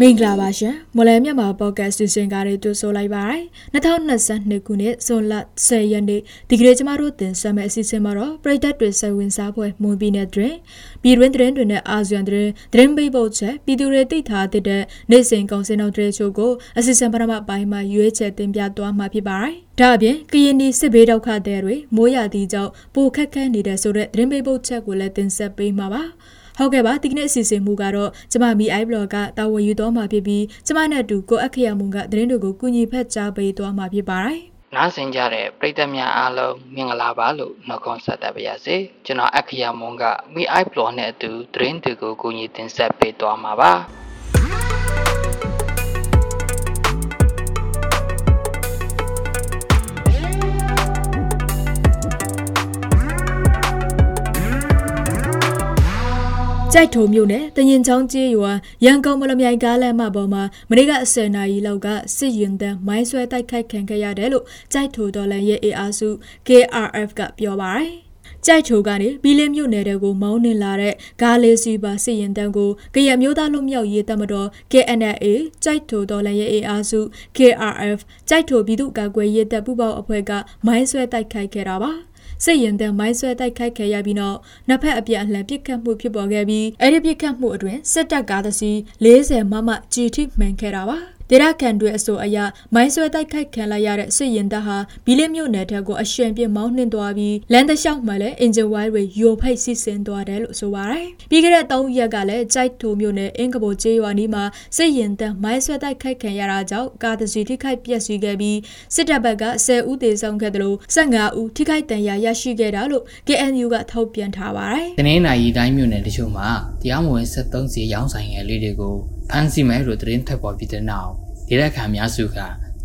မင်္ဂလာပါရှင်မလဲမြန်မာပေါ့ကတ်စီစဉ်ကားတွေတူဆိုလိုက်ပါရယ်2022ခုနှစ်ဇွန်လ10ရက်နေ့ဒီကနေ့ကျမတို့တင်ဆက်မယ့်အစီအစဉ်မှာတော့ပြည်သက်တွေဆက်ဝင်စားပွဲမွန်ပြည်နယ်တွင်ပြည်တွင်းသတင်းတွေနဲ့အာဆီယံသတင်းသတင်းပိတ်ပုတ်ချက်ပြည်သူတွေသိထားတဲ့နေ့စဉ်ကောင်စင်တော်တွေချို့ကိုအစီအစဉ်ပထမပိုင်းမှာရွေးချယ်တင်ပြသွားမှာဖြစ်ပါတယ်ဒါအပြင်ကရင်နီစစ်ဘေးဒုက္ခသည်တွေမိုးရာသီကြောင့်ပိုခက်ခဲနေတဲ့ဆိုတဲ့သတင်းပိတ်ပုတ်ချက်ကိုလည်းတင်ဆက်ပေးမှာပါ ဟုတ်ကဲ့ပါဒီကနေ့အစီအစဉ်မူကတော့ကျမမီအိုင်ဘလော့ကတာဝန်ယူသွားမှာဖြစ်ပြီးကျမနဲ့အတူကိုအခရမုံကသတင်းတွေကိုကူညီဖက်ကြားပေးသွားမှာဖြစ်ပါတယ်နားဆင်ကြတဲ့ပရိသတ်များအားလုံးမင်္ဂလာပါလို့နှုတ်ခွန်းဆက်သပါရစေကျွန်တော်အခရမုံကမီအိုင်ဘလော့နဲ့အတူသတင်းတွေကိုကူညီတင်ဆက်ပေးသွားမှာပါ ကြိုက်ထုံမြို့နယ်တရင်ချောင်းကျေးရွာရန်ကုန်မလမြိုင်ကားလမ်းမပေါ်မှာမနေ့က10နာရီလောက်ကစစ်ရင်တန်းမိုင်းဆွဲတိုက်ခိုက်ခံခဲ့ရတယ်လို့ကြိုက်ထိုတော်လန်ရဲ့ AR စု KRF ကပြောပါတယ်ကြိုက်ချိုကနေဘီလင်းမြို့နယ်တဲ့ကိုမောင်းနှင်လာတဲ့ကားလေးစီးပါစစ်ရင်တန်းကိုကရမျိုးသားလူမျိုးရေးတပ်မတော် KNLA ကြိုက်ထိုတော်လည်းရဲ့ AR စု KRF ကြိုက်ထိုပြည်သူ့ကာကွယ်ရေးတပ်ပူးပေါင်းအဖွဲ့ကမိုင်းဆွဲတိုက်ခိုက်ခဲ့တာပါ။ စစ်ရင်တဲ့မိုင်းဆွဲတိုက်ခိုက်ခဲ့ရပြီးနောက်နှစ်ဖက်အပြန်အလှန်ပစ်ခတ်မှုဖြစ်ပေါ်ခဲ့ပြီးအဲ့ဒီပစ်ခတ်မှုအတွင်းစစ်တပ်ကားတစ်စီး40မမကြီးထိမှန်ခဲ့တာပါ ဒေရကန်တွေအဆိုအရမိုင်းဆွဲတိုက်ခိုက်ခံလိုက်ရတဲ့စစ်ရင်တပ်ဟာဘီလင်းမြို့နယ်ထက်ကိုအရှင်ပြမောင်းနှင်သွားပြီးလမ်းတစ်လျှောက်မှာလည်းအင်ဂျင်ဝိုင်းတွေယိုဖိတ်စီစဉ်သွားတယ်လို့ဆိုပါတယ်။ပြီးခဲ့တဲ့၃ရက်ကလည်းကြိုက်ထိုမြို့နယ်အင်ကဘိုကျေးရွာနီးမှာစစ်ရင်တပ်မိုင်းဆွဲတိုက်ခိုက်ခံရတာကြောင့်ကားတစ်စီးထိခိုက်ပျက်စီးခဲ့ပြီးစစ်တပ်ဘက်က10ဦးသေဆုံးခဲ့တယ်လို့15ဦးထိခိုက်ဒဏ်ရာရရှိခဲ့တာလို့ KNU ကထုတ်ပြန်ထားပါတယ်။တနင်္လာရီတိုင်းမြို့နယ်တချို့မှာတရားမဝင်73စီရောင်းဆိုင်ငယ်လေးတွေကို ဖမ်းဆီးမယ်လို့သတင်းထပ်ပေါ်ပြီးတဲ့နောက်ဒေသခံများစုက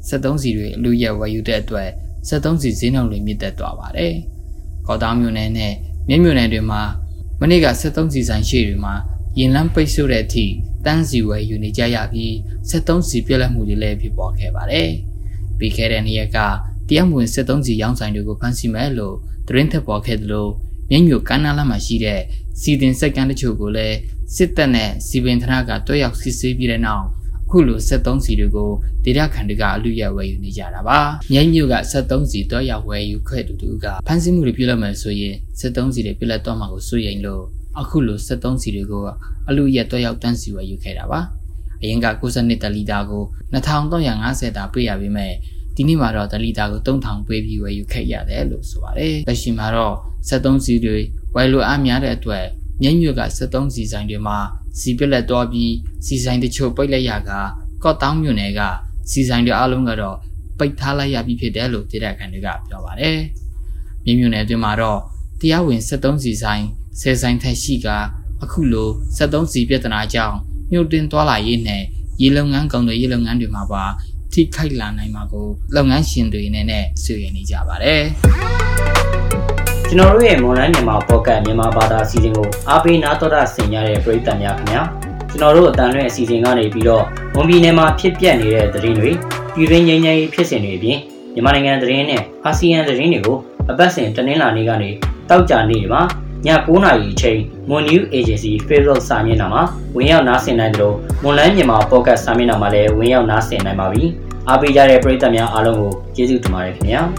73စီတွေအလူရက်ဝယ်ယူတဲ့အတွက်73စီဈေးနှုန်းတွေမြင့်တက်သွားပါတယ်။ကော့တောင်မြို့နယ်နဲ့မြင်းမြို့နယ်တွေမှာမနေ့က73စီဆိုင်ရှိတွေမှာရင်လန်းပိတ်ဆို့တဲ့အထိတန်းစီဝယ်ယူနေကြရပြီး73စီပြက်လက်မှုတွေလည်းဖြစ်ပေါ်ခဲ့ပါတယ်။ပြီးခဲ့တဲ့နေ့ရက်ကတရားမဝင်73စီရောင်းဆိုင်တွေကိုဖမ်းဆီးမယ်လို့သတင်းထပ်ပေါ်ခဲ့သလို မြင်းမြို့ကမ်းနားလမ်းမှာရှိတဲ့စီတင်စက်ကန်းတချို့ကိုလည်းစစ်တပ်နဲ့စီပင်ထရကတွဲရောက်စစ်ဆေးပြီးတဲ့နောက်ခုလို73စီတွေကိုဒေတာခန်တကအလူရဝယ်ယူနေကြတာပါမြိတ်မြို့က73စီတော့ရောက်ဝယ်ယူခဲ့တူတူကဖမ်းဆီးမှုတွေပြုလုပ်မယ်ဆိုရင်73စီတွေပြလက်တော့မှာကိုစိုးရိမ်လို့အခုလို73စီတွေကိုအလူရတော့ရောက်တန်းစီဝယ်ယူခဲ့တာပါအရင်က92တလီတာကို2350တာပေးရပေမဲ့ ဒီနေ့မှာတော့တလီတာကို3000ပေးပြီးဝယ်ယူခဲ့ရတယ်လို့ဆိုပါတယ်လက်ရှိမှာတော့73စီတွေဝယ်လိုအားများတဲ့အတွက်မြိတ်မြို့က73စီဆိုင်တွေမှာစီပြက်လက်သွားပြီးစီဆိုင်တချို့ပိတ်လိုက်ရကကော့တောင်းမြို့နယ်ကစီဆိုင်တွေအားလုံးကတော့ပိတ်ထားလိုက်ရပြီဖြစ်တယ်လို့ဒေသခံတွေကပြောပါတယ်။မြို့မြို့နယ်အတွင်းမှာတော့တရားဝင်73စီဆိုင်ဆယ်ဆိုင်ထက်ရှိကအခုလို73စီပြဿနာကြောင့်မြို့တင်သွားလာရေးနဲ့ရေလုပ်ငန်းကုန်တွေရေလုပ်ငန်းတွေမှာပါ ထိခိုက်လာနိုင်မှာကိုလုပ်ငန်းရှင်တွေနဲ့နဲ့ဆွေးနွေးနေကြပါတယ်။ကျွန်တော်တို့ရဲ့မွန်လန်းမြန်မာပေါ့ကတ်မြန်မာဘာသာအစီအစဉ်ကိုအားပေးနားတော်တာဆင်ကြတဲ့ပရိသတ်များခင်ဗျာကျွန်တော်တို့အတန်လွဲ့အစီအစဉ်ကနေပြီးတော့ဝန်ပြည်နယ်မှာဖြစ်ပျက်နေတဲ့သတင်းတွေပြည်တွင်းငြိမ်းချမ်းရေးဖြစ်စဉ်တွေအပြင်မြန်မာနိုင်ငံသတင်းနဲ့အာဆီယံသတင်းတွေကိုအပတ်စဉ်တနင်္လာနေ့ကနေတောက်ကြနေ့မှာ ည9:00နာရီအချိန် Moon News Agency Facebook စာမျက်နှာမှာဝင်ရောက်နားဆင်နိုင်သလိုမွန်လန်းမြန်မာ Podcast စာမျက်နှာမှာလည်းဝင်ရောက်နားဆင်နိုင်ပါပြီ။အားပေးကြတဲ့ပရိသတ်များအားလုံးကိုကျေးဇူးတင်ပါတယ်ခင်ဗျာ။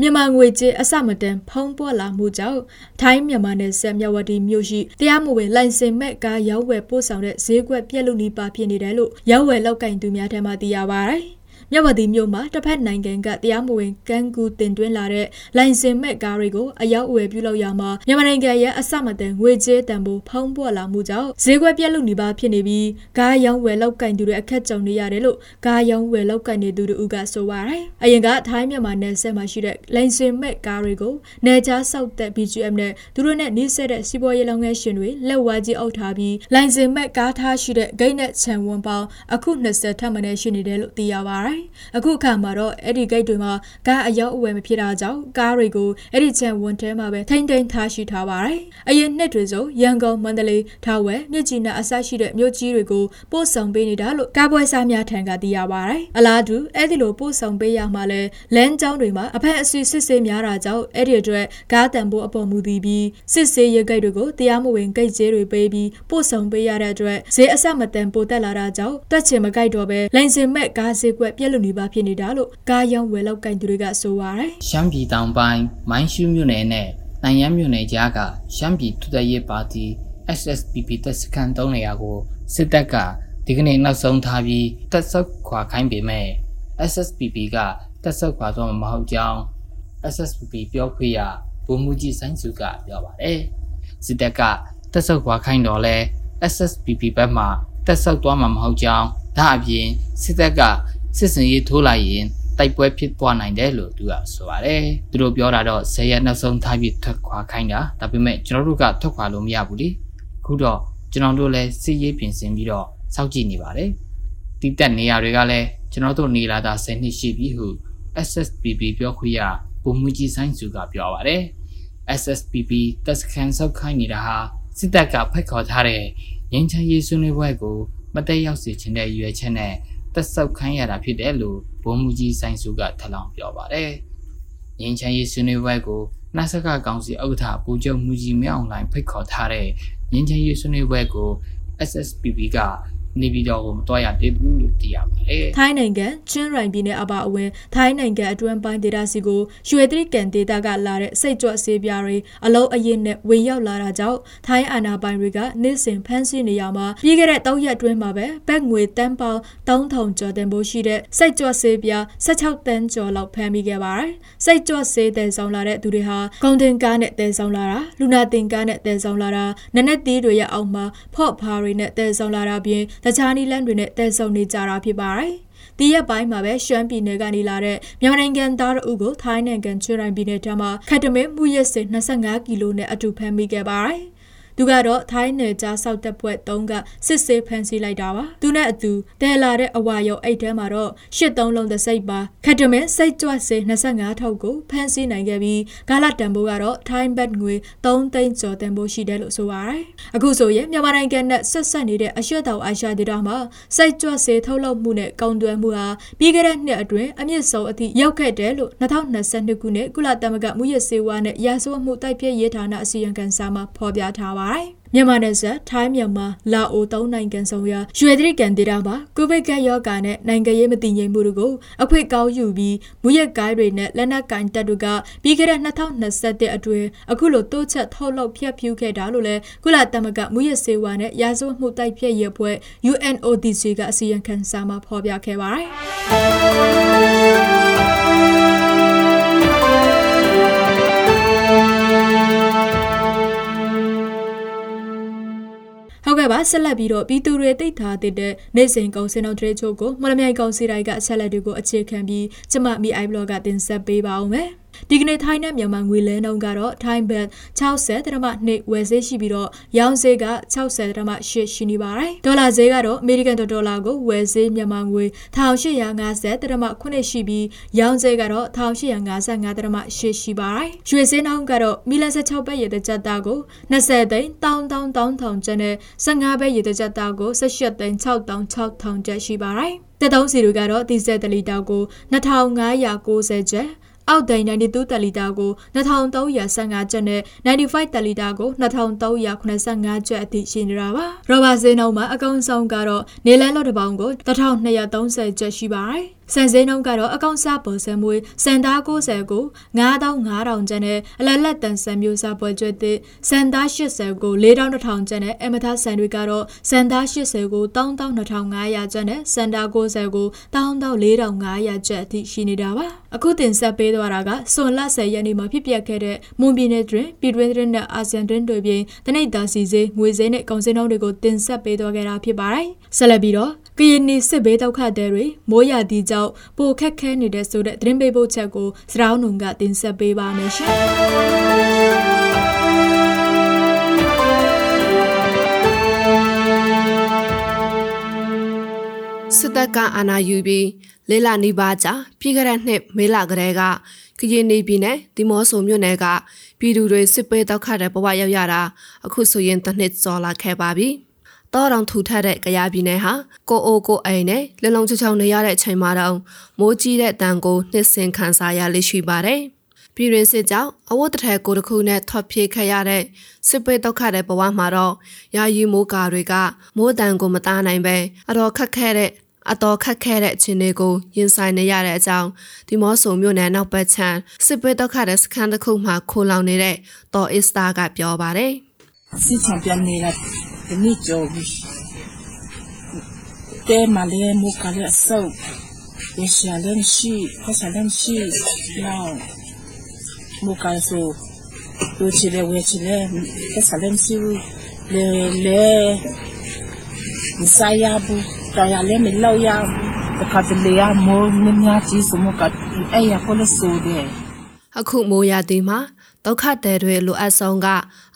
မြန်မာငွေကြေးအစမတန်ဖုံးပွက်လာမှုကြောင့်ထိုင်းမြန်မာနယ်စပ်မြဝတီမြို့ရှိတရားမဝင်လိုင်စင်မဲ့ကားရောက်ဝယ်ပို့ဆောင်တဲ့ဈေးကွက်ပြက်လူနီးပါဖြစ်နေတယ်လို့ရောက်ဝယ်လောက်ကင်သူများထံမှသိရပါဗျ။ မြဝတီမြို့မှာတစ်ဖက်နိုင်ငံကတရားမဝင်ကန်းကူတင်သွင်းလာတဲ့လိုင်စင်မဲ့ကားတွေကိုအရောက်အဝယ်ပြုလုပ်ရမှာမြန်မာနိုင်ငံရဲ့အစမတန်ငွေကြေးတန်ဖိုးဖောင်းပွက်လာမှုကြောင့်ဈေးကွက်ပြက်လို့နေပါဖြစ်နေပြီးကားရောင်းဝယ်လောက်ကင်သူတွေအခက်ကြုံနေရတယ်လို့ကားရောင်းဝယ်လောက်ကင်နေသူတို့ကဆိုပါတယ်။အရင်ကထိုင်းမြန်မာနယ်စပ်မှာရှိတဲ့လိုင်စင်မဲ့ကားတွေကိုနယ်ခြားဆောက်တဲ့ BGM နဲ့သူတို့နဲ့နှိစက်တဲ့စီးပွားရေးလုပ်ငန်းရှင်တွေလက်ဝါးကြီးအုပ်ထားပြီးလိုင်စင်မဲ့ကားထားရှိတဲ့ဂိတ်နဲ့ခြံဝန်းပေါင်းအခု20ထပ်မံရှိနေတယ်လို့သိရပါပါတယ်။အခုအခါမှာတော့အဲ့ဒီဂိတ်တွေမှာကားအရောက်အဝယ်မဖြစ်တာကြောင့်ကားတွေကိုအဲ့ဒီချန်ဝန်ထဲမှာပဲထိမ့်သိမ်းထားရှိထားပါတယ်။အရင်နှစ်တွေဆိုရန်ကုန်မန္တလေးထားဝယ်မြစ်ကြီးနားအစရှိတဲ့မြို့ကြီးတွေကိုပို့ဆောင်ပေးနေတာလို့ကားပွဲစားများထံကသိရပါတယ်။အလားတူအဲ့ဒီလိုပို့ဆောင်ပေးရမှာလဲလမ်းကြောင်းတွေမှာအဖက်အဆီးစစ်ဆေးများတာကြောင့်အဲ့ဒီအတွက်ကားတန်ဖိုးအပေါ်မူတည်ပြီးစစ်ဆေးရဂိတ်တွေကိုတရားမဝင်ဂိတ်ကျေးတွေပေးပြီးပို့ဆောင်ပေးရတဲ့အတွက်ဈေးအဆက်မတန်ပိုတက်လာတာကြောင့်တွက်ချင်မဂိုက်တော့ပဲလိုင်စင်မဲ့ကားဈေးကွက်ပြက်လွတ်နေပါဖြစ်နေတာလို့ကားရောင်းဝယ်လောက်ကင်သူတွေကဆိုပါရယ်ရှမ်းပြည်တောင်ပိုင်းမိုင်းရှူးမြို့နယ်နဲ့တန်ရမ်းမြို့နယ်ကြားကရှမ်းပြည်ထုသက်ရေးပါတီ SSPP တပ်စခန်း၃နေရာကိုစစ်တပ်ကဒီကနေ့နောက်ဆုံးထားပြီးတပ်ဆုတ်ခွာခိုင်းပေမဲ့ SSPP ကတပ်ဆုတ်ခွာတော့မဟုတ်ကြောင်း SSPP ပြောခွင့်ရဗိုလ်မှူးကြီးစိုင်းစုကပြောပါတယ်စစ်တပ်ကတပ်ဆုတ်ခွာခိုင်းတော့လဲ SSPP ဘက်မှတက်ဆောက်သွားမှာမဟုတ်ကြောင်းဒါအပြင်စစ်တပ်က စစ်စင်ရေးထိုးလိုက်ရင်တိုက်ပွဲဖြစ်ပွားနိုင်တယ်လို့သူကဆိုပါတယ်သူတို့ပြောတာတော့ဇေယျနောက်ဆုံးထားပြီးထွက်ခွာခိုင်းတာဒါပေမဲ့ကျွန်တော်တို့ကထွက်ခွာလို့မရဘူးလေခုတော့ကျွန်တော်တို့လည်းစစ်ရေးပြင်ဆင်ပြီးတော့စောင့်ကြည့်နေပါတယ်တိတက်နေရာတွေကလည်းကျွန်တော်တို့နေလာတာ10နှစ်ရှိပြီဟု SSPP ပြောခွင့်ရဘုံမူကြီးဆိုင်စုကပြောပါတယ် SSPP တက်စခန်းဆောက်ခိုင်းနေတာဟာစစ်တပ်ကဖိတ်ခေါ်ထားတဲ့ငင်းချမ်းရေးဆွေးနွေးပွဲကိုမတက်ရောက်စေချင်တဲ့ရွယ်ချက်နဲ့ တက်ဆောက်ခိုင်းရတာဖြစ်တယ်လို့ဘုံမူကြီးဆိုင်စုကထလောင်ပြောပါတယ်။ငင်းချမ်းရေးဆွေးနွေးပွဲကိုနှက်ဆက်ကကောင်စီဥက္ကဋ္ဌပူချုပ်မူကြီးမြောင်လိုင်းဖိတ်ခေါ်ထားတဲ့ငင်းချမ်းရေးဆွေးနွေးပွဲကို SSPP က နေပြည်တော်ကိုမတော်ရသေးဘူးလို့သိရပါတယ်။ထိုင်းနိုင်ငံချင်းရိုင်ပြည်နယ်အပါအဝင်ထိုင်းနိုင်ငံအတွင်းပိုင်းဒေသစီကိုရွှေတိကန်ဒေသကလာတဲ့စိတ်ကြွဆေးပြားတွေအလုံးအရင်နဲ့ဝင်ရောက်လာတာကြောင့်ထိုင်းအာဏာပိုင်တွေကနေ့စဉ်ဖမ်းဆီးနေရမှာပြီးခဲ့တဲ့၃ရက်အတွင်းမှာပဲဘက်ငွေတန်းပေါင်း3000ကျော်တင်ဖို့ရှိတဲ့စိတ်ကြွဆေးပြား16တန်းကျော်လောက်ဖမ်းမိခဲ့ပါတယ်။စိတ်ကြွဆေးတည်ဆောင်လာတဲ့သူတွေဟာကုန်တင်ကားနဲ့တည်ဆောင်လာတာလူနာတင်ကားနဲ့တည်ဆောင်လာတာနနက်သေးတွေရဲ့အောက်မှာဖော့ဖားတွေနဲ့တည်ဆောင်လာတာပြင်တခြားနည်းလမ်းတွေနဲ့တည်ဆုံနေကြတာဖြစ်ပါတယ်။ဒီရက်ပိုင်းမှာပဲရှမ်းပြည်နယ်ကနေလာတဲ့မြန်မာနိုင်ငံသားတို့ကိုထိုင်းနိုင်ငံချွေရိုင်ပြည်နယ်ထမှာခတ်တမင်းမှုရက်စင်25ကီလိုနဲ့အတူဖမ်းမိခဲ့ပါတယ်။ သူကတော့ထိုင်းနယ်ကြားဆောက်တပ်ဖွဲ့3ကစစ်ဆေးဖမ်းဆီးလိုက်တာပါသူနဲ့အတူတဲလာတဲ့အဝါရောအိတ်ထဲမှာတော့ရှစ်သုံးလုံးသစိတ်ပါခတ်တမဲစိတ်ကြွစေ25ထောက်ကိုဖမ်းဆီးနိုင်ခဲ့ပြီးဂါလာတန်ဘိုးကတော့ထိုင်းဘတ်ငွေ3သိန်းကျော်တန်ဖိုးရှိတယ်လို့ဆိုပါတယ်အခုဆိုရင်မြန်မာနိုင်ငံနဲ့ဆက်ဆက်နေတဲ့အရွှေ့တောင်အာရှဒေသမှာစိတ်ကြွစေထုတ်လုပ်မှုနဲ့ကုန်သွယ်မှုဟာပြီးခဲ့တဲ့နှစ်အတွင်းအမြင့်ဆုံးအထိရောက်ခဲ့တယ်လို့2022ခုနှစ်ကုလသမဂ္ဂမူရစေဝါနဲ့ရာဇဝတ်မှုတိုက်ဖျက်ရေးဌာနအစီရင်ခံစာမှာဖော်ပြထားပါတယ်။မြန်မာနယ်စပ်ထိုင်းမြန်မာလာအိုသုံးနိုင်ငံဆောင်ရာရွှေသတိကန်ဒေတာမှာကိုဗစ်ကပ်ရောဂါနဲ့နိုင်ငံရေးမတည်ငြိမ်မှုတို့ကိုအခွင့်ကောင်းယူပြီးမူရက်ကိုင်းတွေနဲ့လက်နက်ကင်တပ်တို့ကပြီးခဲ့တဲ့2021အတွင်းအခုလိုတိုးချက်ထုတ်လုပ်ဖျက်ဖြူခဲ့တာလို့လည်းကုလသမဂ္ဂမူရက်စေဝါနဲ့ရာဇဝတ်မှုတိုက်ဖျက်ရေးအဖွဲ့ UNODC ကအစီရင်ခံစာမှာဖော်ပြခဲ့ပါတယ်။ ဟုတ်ကဲ့ပါဆက်လက်ပြီးတော့ပြည်သူတွေသိထားတဲ့နေ့စဉ်ကုန်စင်တော်တရေချို့ကိုမလမြိုင်ကောင်စီတိုင်းကအချက်လက်တွေကိုအခြေခံပြီးကျမမီအိုင်ဘလော့ကတင်ဆက်ပေးပါအောင်မယ်။ ဒီကနေ့ထိုင်းနဲ့မြန်မာငွေလဲနှုန်းကတော့ထိုင်းဘတ်60ဒရမ2ဝယ်ဈေးရှိပြီးတော့ရောင်းဈေးက60ဒရမ8ရှိနေပါတယ်ဒေါ်လာဈေးကတော့အမေရိကန်ဒေါ်လာကိုဝယ်ဈေးမြန်မာငွေ1850ဒရမ9ရှိပြီးရောင်းဈေးကတော့1855ဒရမ8ရှိပါတယ်ရွှေဈေးနှုန်းကတော့မီလ16ဘတ်ရေတကြက်သားကို20သိန်းတောင်းတောင်းတောင်းထောင်ကျပ်နဲ့15ဘတ်ရေတကြက်သားကို18သိန်း6တောင်း6ထောင်ကျပ်ရှိပါတယ်တက်သုံးစီတွေကတော့ဒီဇယ်တလီတာကို2590ကျပ် အောက်ဒိန်92တလီတာကို2315ကျပ်နဲ့95တလီတာကို2385ကျပ်အထိရှိနေတာပါရောဘာဈေးနှုန်းမှာအကောင်ဆုံးကတော့နေလန်းလော့တပေါင်းကို1230ကျပ်ရှိပါတယ်စံစင်းနှုန်းကတော့အကောင့်စားပေါ်စံမွေးစံသား90ကို9500ကျန်နဲ့အလလက်တန်စံမျိုးစားပွဲကျွဲသစ်စံသား80ကို4200ကျန်နဲ့အမသားစံတွေကတော့စံသား80ကို12500ကျန်နဲ့စံသား90ကို14400ကျပ်အထိရှိနေတာပါအခုတင်ဆက်ပေးသွားတာကစွန်လ10ရက်နေ့မှာဖြစ်ပျက်ခဲ့တဲ့မွန်ပြည်နယ်တွင်ပြည်တွင်းသတင်းနဲ့အာဆီယံသတင်းတွေပြင်တနိဒ်တာစီစေးငွေစင်းနဲ့ကောင်စင်းနှုန်းတွေကိုတင်ဆက်ပေးသွားခဲ့တာဖြစ်ပါတယ်ဆက်လက်ပြီးတော့ကရင်နီစစ်ဘေးဒုက္ခသည်တွေမိုးရသည့်ကြောင့်ပိုခက်ခဲနေတဲ့ဆိုတဲ့သတင်းပေးပို့ချက်ကိုစရောင်းနုံကတင်ဆက်ပေးပါမယ်ရှင်။စစစ်တပ်ကအာဏာယူပြီးလေးလနီးပါးကြာပြည်ခရက်နှစ်မေလကလေးကကရင်နေပြည်နယ်ဒီမော့ဆိုမြို့နယ်ကပြည်သူတွေစစ်ပေးတောက်ခတဲ့ဘဝရောက်ရတာအခုဆိုရင်တစ်နှစ်ကျော်လာခဲ့ပါပြီ။ တောတောင်ထူထပ်တဲ့ကြရပြည်နယ်ဟာကိုအိုကိုအိမ်နဲ့လလုံးချောင်နေရတဲ့အချိန်မှာတော့မိုးကြီးတဲ့တန်ကိုနှစ်ဆင်ခံစားရလိရှိပါတယ်။ပြည်ရင်းစစ်ကြောင့်အဝတ်တထည်ကိုတစ်ခုနဲ့ထွက်ပြေးခဲ့ရတဲ့စစ်ပေးတောက်ခတဲ့ဘဝမှာတော့ယာယီမိုးကာတွေကမိုးတန်ကိုမသားနိုင်ပဲအတော်ခက်ခဲတဲ့အတော်ခက်ခဲတဲ့အခြေအနေကိုရင်ဆိုင်နေရတဲ့အကြောင်းဒီမော့ဆိုမြို့နယ်နောက်ဘက်ခြမ်းစစ်ပေးတော့ခတဲ့စခန်းတစ်ခုမှခိုးလောင်နေတဲ့တော်အစ်စတာကပြောပါတယ်။စစ်ချံပြန်နေတာ ဒီနေ့ကြော်ပြီ။တဲမလေးမူကလေးဆောက်ရရှာလန်ရှိခဆလန်ရှိနောက်မူကဆိုတို့ချီလေဝဲချီလေခဆလန်ရှိလေလေမဆိုင်ရဘူးတော်ရလဲမလောက်ရတခါတလေရမိုးမြများကြီးစမကအဲ့ရကိုလဆိုတဲ့အခုမိုးရသည်မှာ ဒုက္ခတဲ့တွေလိုအပ်ဆုံးက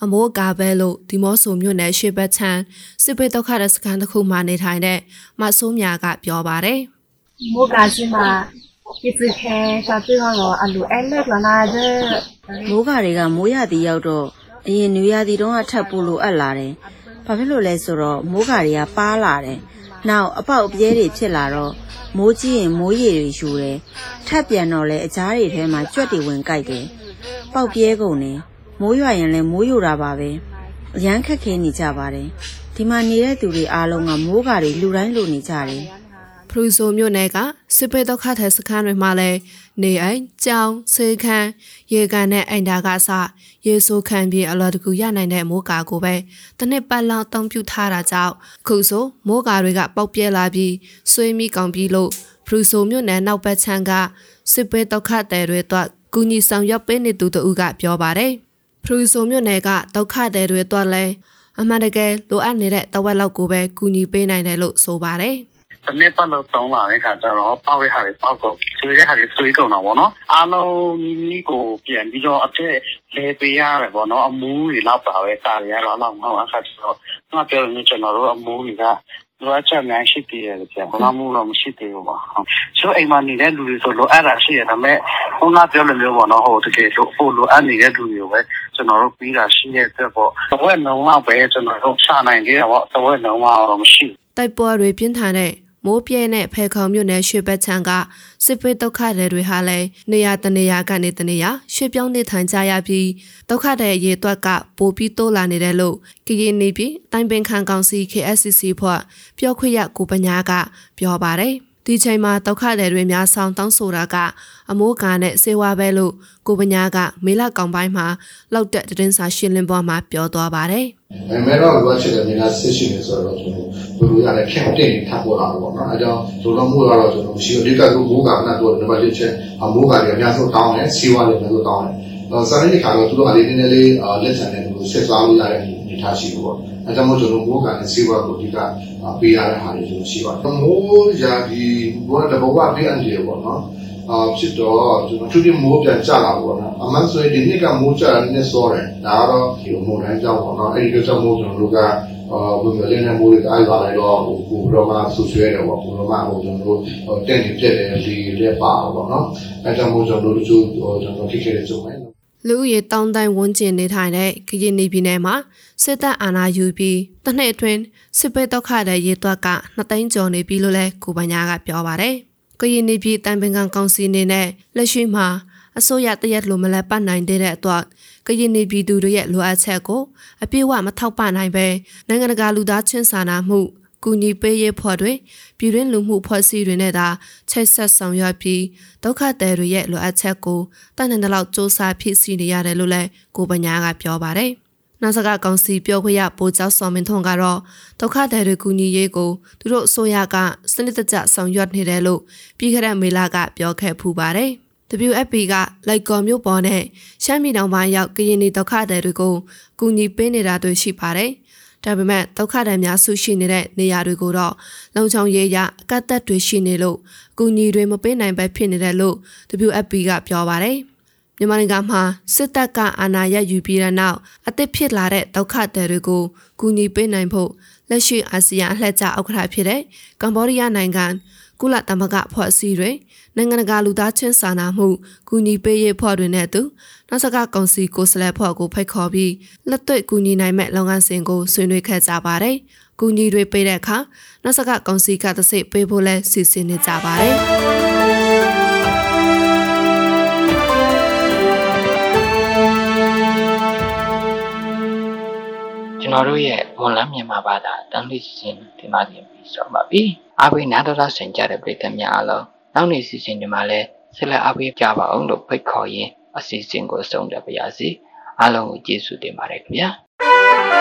အမိုးကာပဲလို့ဒီမော့ဆိုမြို့နယ်ရှေ့ဘက်ချမ်းစစ်ပေးဒုက္ခတဲ့စခန်းတစ်ခုမှနေထိုင်တဲ့မဆိုးမြကပြောပါတယ်မိုးကာရှိမှာဒီစခဲစာပြေတော့အလူအဲ့လက်လာတဲ့မိုးကာတွေကမိုးရသည်ရောက်တော့အရင်နွေရသည်တုန်းကထပ်ပို့လို့အပ်လာတယ်။ဘာဖြစ်လို့လဲဆိုတော့မိုးကာတွေကပါလာတယ်။နောက်အပေါက်အပြဲတွေဖြစ်လာတော့မိုးကြီးရင်မိုးရေတွေယူတယ်ထပ်ပြန်တော့လဲအကြားတွေထဲမှာကြွက်တွေဝင်ကြိုက်တယ် ပေါက်ပြဲကုန်တယ်မိုးရွာရင်လည်းမိုးယိုတာပါပဲအရန်ခက်ခဲနေကြပါတယ်ဒီမှာနေတဲ့သူတွေအားလုံးကမိုးကာတွေလူတိုင်းလိုနေကြတယ်ဖရူဆိုမြို့နယ်ကစစ်ပေးဒုက္ခသည်စခန်းတွေမှာလည်းနေအိမ်ကြောင်ဆေးခန်းရေကန်နဲ့အိမ်ဒါကစရေဆိုးခံပြီးအလော်တကူရနိုင်တဲ့မိုးကာကိုပဲတစ်နှစ်ပတ်လောက်တုံးပြထားတာကြောင့်ခုဆိုမိုးကာတွေကပေါက်ပြဲလာပြီးဆွေးမိကောင်ပြီးလို့ဖရူဆိုမြို့နယ်နောက်ဘက်ခြမ်းကစစ်ပေးဒုက္ခသည်တွေတော့ ကူညီဆောင်ရွက်ပေးနေသူတို့ကပြောပါတယ်ဖရူဆိုမြို့နယ်ကဒုက္ခသည်တွေတော့လဲအမှန်တကယ်လိုအပ်နေတဲ့တဝက်လောက်ကိုပဲကူညီပေးနိုင်တယ်လို့ဆိုပါတယ်တစ်နှစ်ပတ်လုံးသုံးလာတဲ့ခါကျတော့ပေါက်ရဟာတွေပေါက်ကုန်ဆွေးတဲ့ဟာတွေဆွေးကုန်တာပေါ့နော်အားလုံးမိကိုပြန်ပြီးတော့အဖြစ်လဲပေးရတယ်ပေါ့နော်အမူးတွေလောက်ပါပဲစာတွေကတော့လောက်မဟုတ်အခါကျတော့ငါပြောလို့ကျွန်တော်တို့အမူးတွေက လိုအပ်ချက်များရှိသေးတယ်ပြန်ဘာမှမလို့မရှိသေးဘူးပါဆိုအိမ်မှာနေတဲ့လူတွေဆိုလိုအပ်တာရှိရဒါပေမဲ့ဟိုငါပြောလို့မျိုးပေါ့နော်ဟိုတကယ်လို့ဟိုလိုအပ်နေတဲ့လူတွေကိုပဲကျွန်တော်တို့ပြီးတာရှိတဲ့အတွက်ပေါ့သဝက်လုံးလောက်ပဲကျွန်တော်တို့ချနိုင်သေးတယ်ပေါ့သဝက်လုံးတော့မရှိတိုက်ပွဲတွေပြင်းထန်တဲ့ မိုးပြဲနဲ့ဖဲခေါင်မြို့နယ်ရွှေဘက်ချံကစစ်ပေးဒုက္ခတွေတွေဟာလည်းနေရာတနေရာကနေတနေရာရွှေပြောင်းနေထိုင်ကြရပြီးဒုက္ခတွေရေတွက်ကပိုပြီးတိုးလာနေတယ်လို့ကရင်နေပြည်တိုင်ပင်ခံကောင်စီ KSCC ဖွဲ့ပြောခွင့်ရကိုပညာကပြောပါတယ်ဒီချိန်မှာဒုက္ခတွေတွေများဆောင်တောင်းဆိုတာက အမိုးကာနဲ့စေဝါပဲလို့ကိုပညာကမေလကောင်ပိုင်းမှာလောက်တဲ့တင်းစာရှင်းလင်းပွဲမှာပြောသွားပါတယ်။အဲမဲ့တော့လိုချင်တဲ့နေရာဆစ်ရှိနေဆိုတော့ကျွန်တော်ဘယ်လိုရလဲခင်တင်ထပ်ပေါ်လာတော့ပေါ့နော်။အဲကြောင့်လိုတော့မှုတော့ကျွန်တော်ရှိအဓိကကမိုးကာနဲ့တော့နံပါတ်1ချက်အမိုးကာတွေအများဆုံးတောင်းတယ်စီဝါတွေလည်းတောင်းတယ်။အဲစာရင်းတွေကတော့သူတို့အလေးနည်းနည်းလေးလက်ဆန်တဲ့သူစစ်စားလို့ရတဲ့အနေထားရှိလို့ပေါ့။အဲကြောင့်မို့ကျွန်တော်မိုးကာနဲ့စီဝါကိုအဓိကပေးရတဲ့ဟာတွေကျွန်တော်ရှိပါတယ်။မိုးရာဒီဘောတဘောကပေးအန်ဒီပေါ့နော်။ အာဖြစ်တော့ကျွန်တော်သူဒီမိုးပြန်ကျလာပေါ့နော်အမှန်ဆိုရင်ဒီနှစ်ကမိုးကျတာနည်းစောတယ်ဒါကတော့ဒီမိုးတိုင်းကြောင့်ပေါ့နော်အဲဒီကြောင့်မို့ကျွန်တော်တို့ကအာဘုံမလင်းတဲ့မိုးတွေအားလာလိုက်တော့ဟိုဘုရောမဆူဆွဲတယ်ပေါ့ဘုရောမဟိုကျွန်တော်တို့တင့်နေပြက်တယ်ဒီလက်ပါပေါ့နော်အဲကြောင့်မို့ကျွန်တော်တို့တို့ကျွန်တော်ထိခဲ့တဲ့ကြုံမယ်လူဦးရေတောင်းတိုင်းဝန်းကျင်နေထိုင်တဲ့ကရင်နေပြည်နယ်မှာစစ်တပ်အာဏာယူပြီးတစ်နှစ်အတွင်းစစ်ပေးတော့ခတဲ့ရေသွက်ကနှစ်သိန်းကျော်နေပြီလို့လဲကိုပညာကပြောပါတယ် ကရင်နေပြည်တိုင်ပင်ခံကောင်စီအနေနဲ့လက်ရှိမှာအစိုးရတရက်လိုမလဲပတ်နိုင်တဲ့အတွက်ကရင်နေပြည်သူတွေရဲ့လိုအပ်ချက်ကိုအပြည့်အဝမထောက်ပံ့နိုင်ပဲနိုင်ငံတကာလူသားချင်းစာနာမှုကူညီပေးရေးဖွဲ့တွေပြည်တွင်းလူမှုဖွဲ့စည်းတွေနဲ့သာချိတ်ဆက်ဆောင်ရွက်ပြီးဒုက္ခသည်တွေရဲ့လိုအပ်ချက်ကိုတန်တဲ့လောက်စ조사ဖြစ်စီနေရတယ်လို့လည်းကိုပညာကပြောပါတယ်။ နောက်စကကောင်စီပြောခွင့်ရပိုကျော်စော်မင်းထွန်းကတော့ဒုက္ခသည်တွေကူညီရေးကိုသူတို့အစိုးရကစနစ်တကျဆောင်ရွက်နေတယ်လို့ပြည်ခရက်မေလာကပြောခဲ့ဖူးပါတယ်။ WFP ကလိုက်ကော်မျိုးပေါ်နဲ့ရှမ်းပြည်တောင်ပိုင်းရောက်ကရင်နေဒုက္ခသည်တွေကိုကူညီပေးနေတာတွေ့ရှိပါတယ်။ဒါပေမဲ့ဒုက္ခသည်များဆုရှိနေတဲ့နေရာတွေကိုတော့လုံခြုံရေးရအကတ်သက်တွေရှိနေလို့ကူညီတွေမပေးနိုင်ပဲဖြစ်နေတယ်လို့ WFP ကပြောပါတယ်။ မြန်မာနိုင်ငံမှာစစ်တပ်ကအာဏာရယူပြီးတဲ့နောက်အသစ်ဖြစ်လာတဲ့ဒုက္ခသည်တွေကိုကူညီပေးနိုင်ဖို့လက်ရှိအာဆီယံအလှည့်ကျဥက္ကဋ္ဌဖြစ်တဲ့ကမ္ဘောဒီးယားနိုင်ငံကုလသမဂ္ဂဖွဲ့စည်းတွင်နိုင်ငံတကာလူသားချင်းစာနာမှုကူညီပေးရေးဖွဲ့တွင်နဲ့အတူနောက်ဆက်ကကောင်စီကိုယ်စားလှယ်ဖွဲ့ကိုဖိတ်ခေါ်ပြီးလက်တွေ့ကူညီနိုင်မဲ့လုပ်ငန်းစဉ်ကိုဆွေးနွေးခဲ့ကြပါတယ်။ကူညီတွေပေးတဲ့အခါနောက်ဆက်ကကောင်စီကတစိပေးဖို့လဲစီစဉ်နေကြပါတယ်။ ကျွန်တော်တို့ရဲ့မွန်လန်းမြန်မာဘာသာတန်လေးစီစဉ်ဒီမှာပြင်ပြီးဆိုပါပြီ။အားပေးနားတော်တာဆင်ကြတဲ့ပြည်သူများအားလုံးနောက်နေ့စီစဉ်ဒီမှာလဲဆက်လက်အားပေးကြပါအောင်လို့ဖိတ်ခေါ်ရင်းအစီအစဉ်ကိုဆုံးဖြတ်ပါရစေ။အားလုံးကိုကျေးဇူးတင်ပါတယ်ခင်ဗျာ။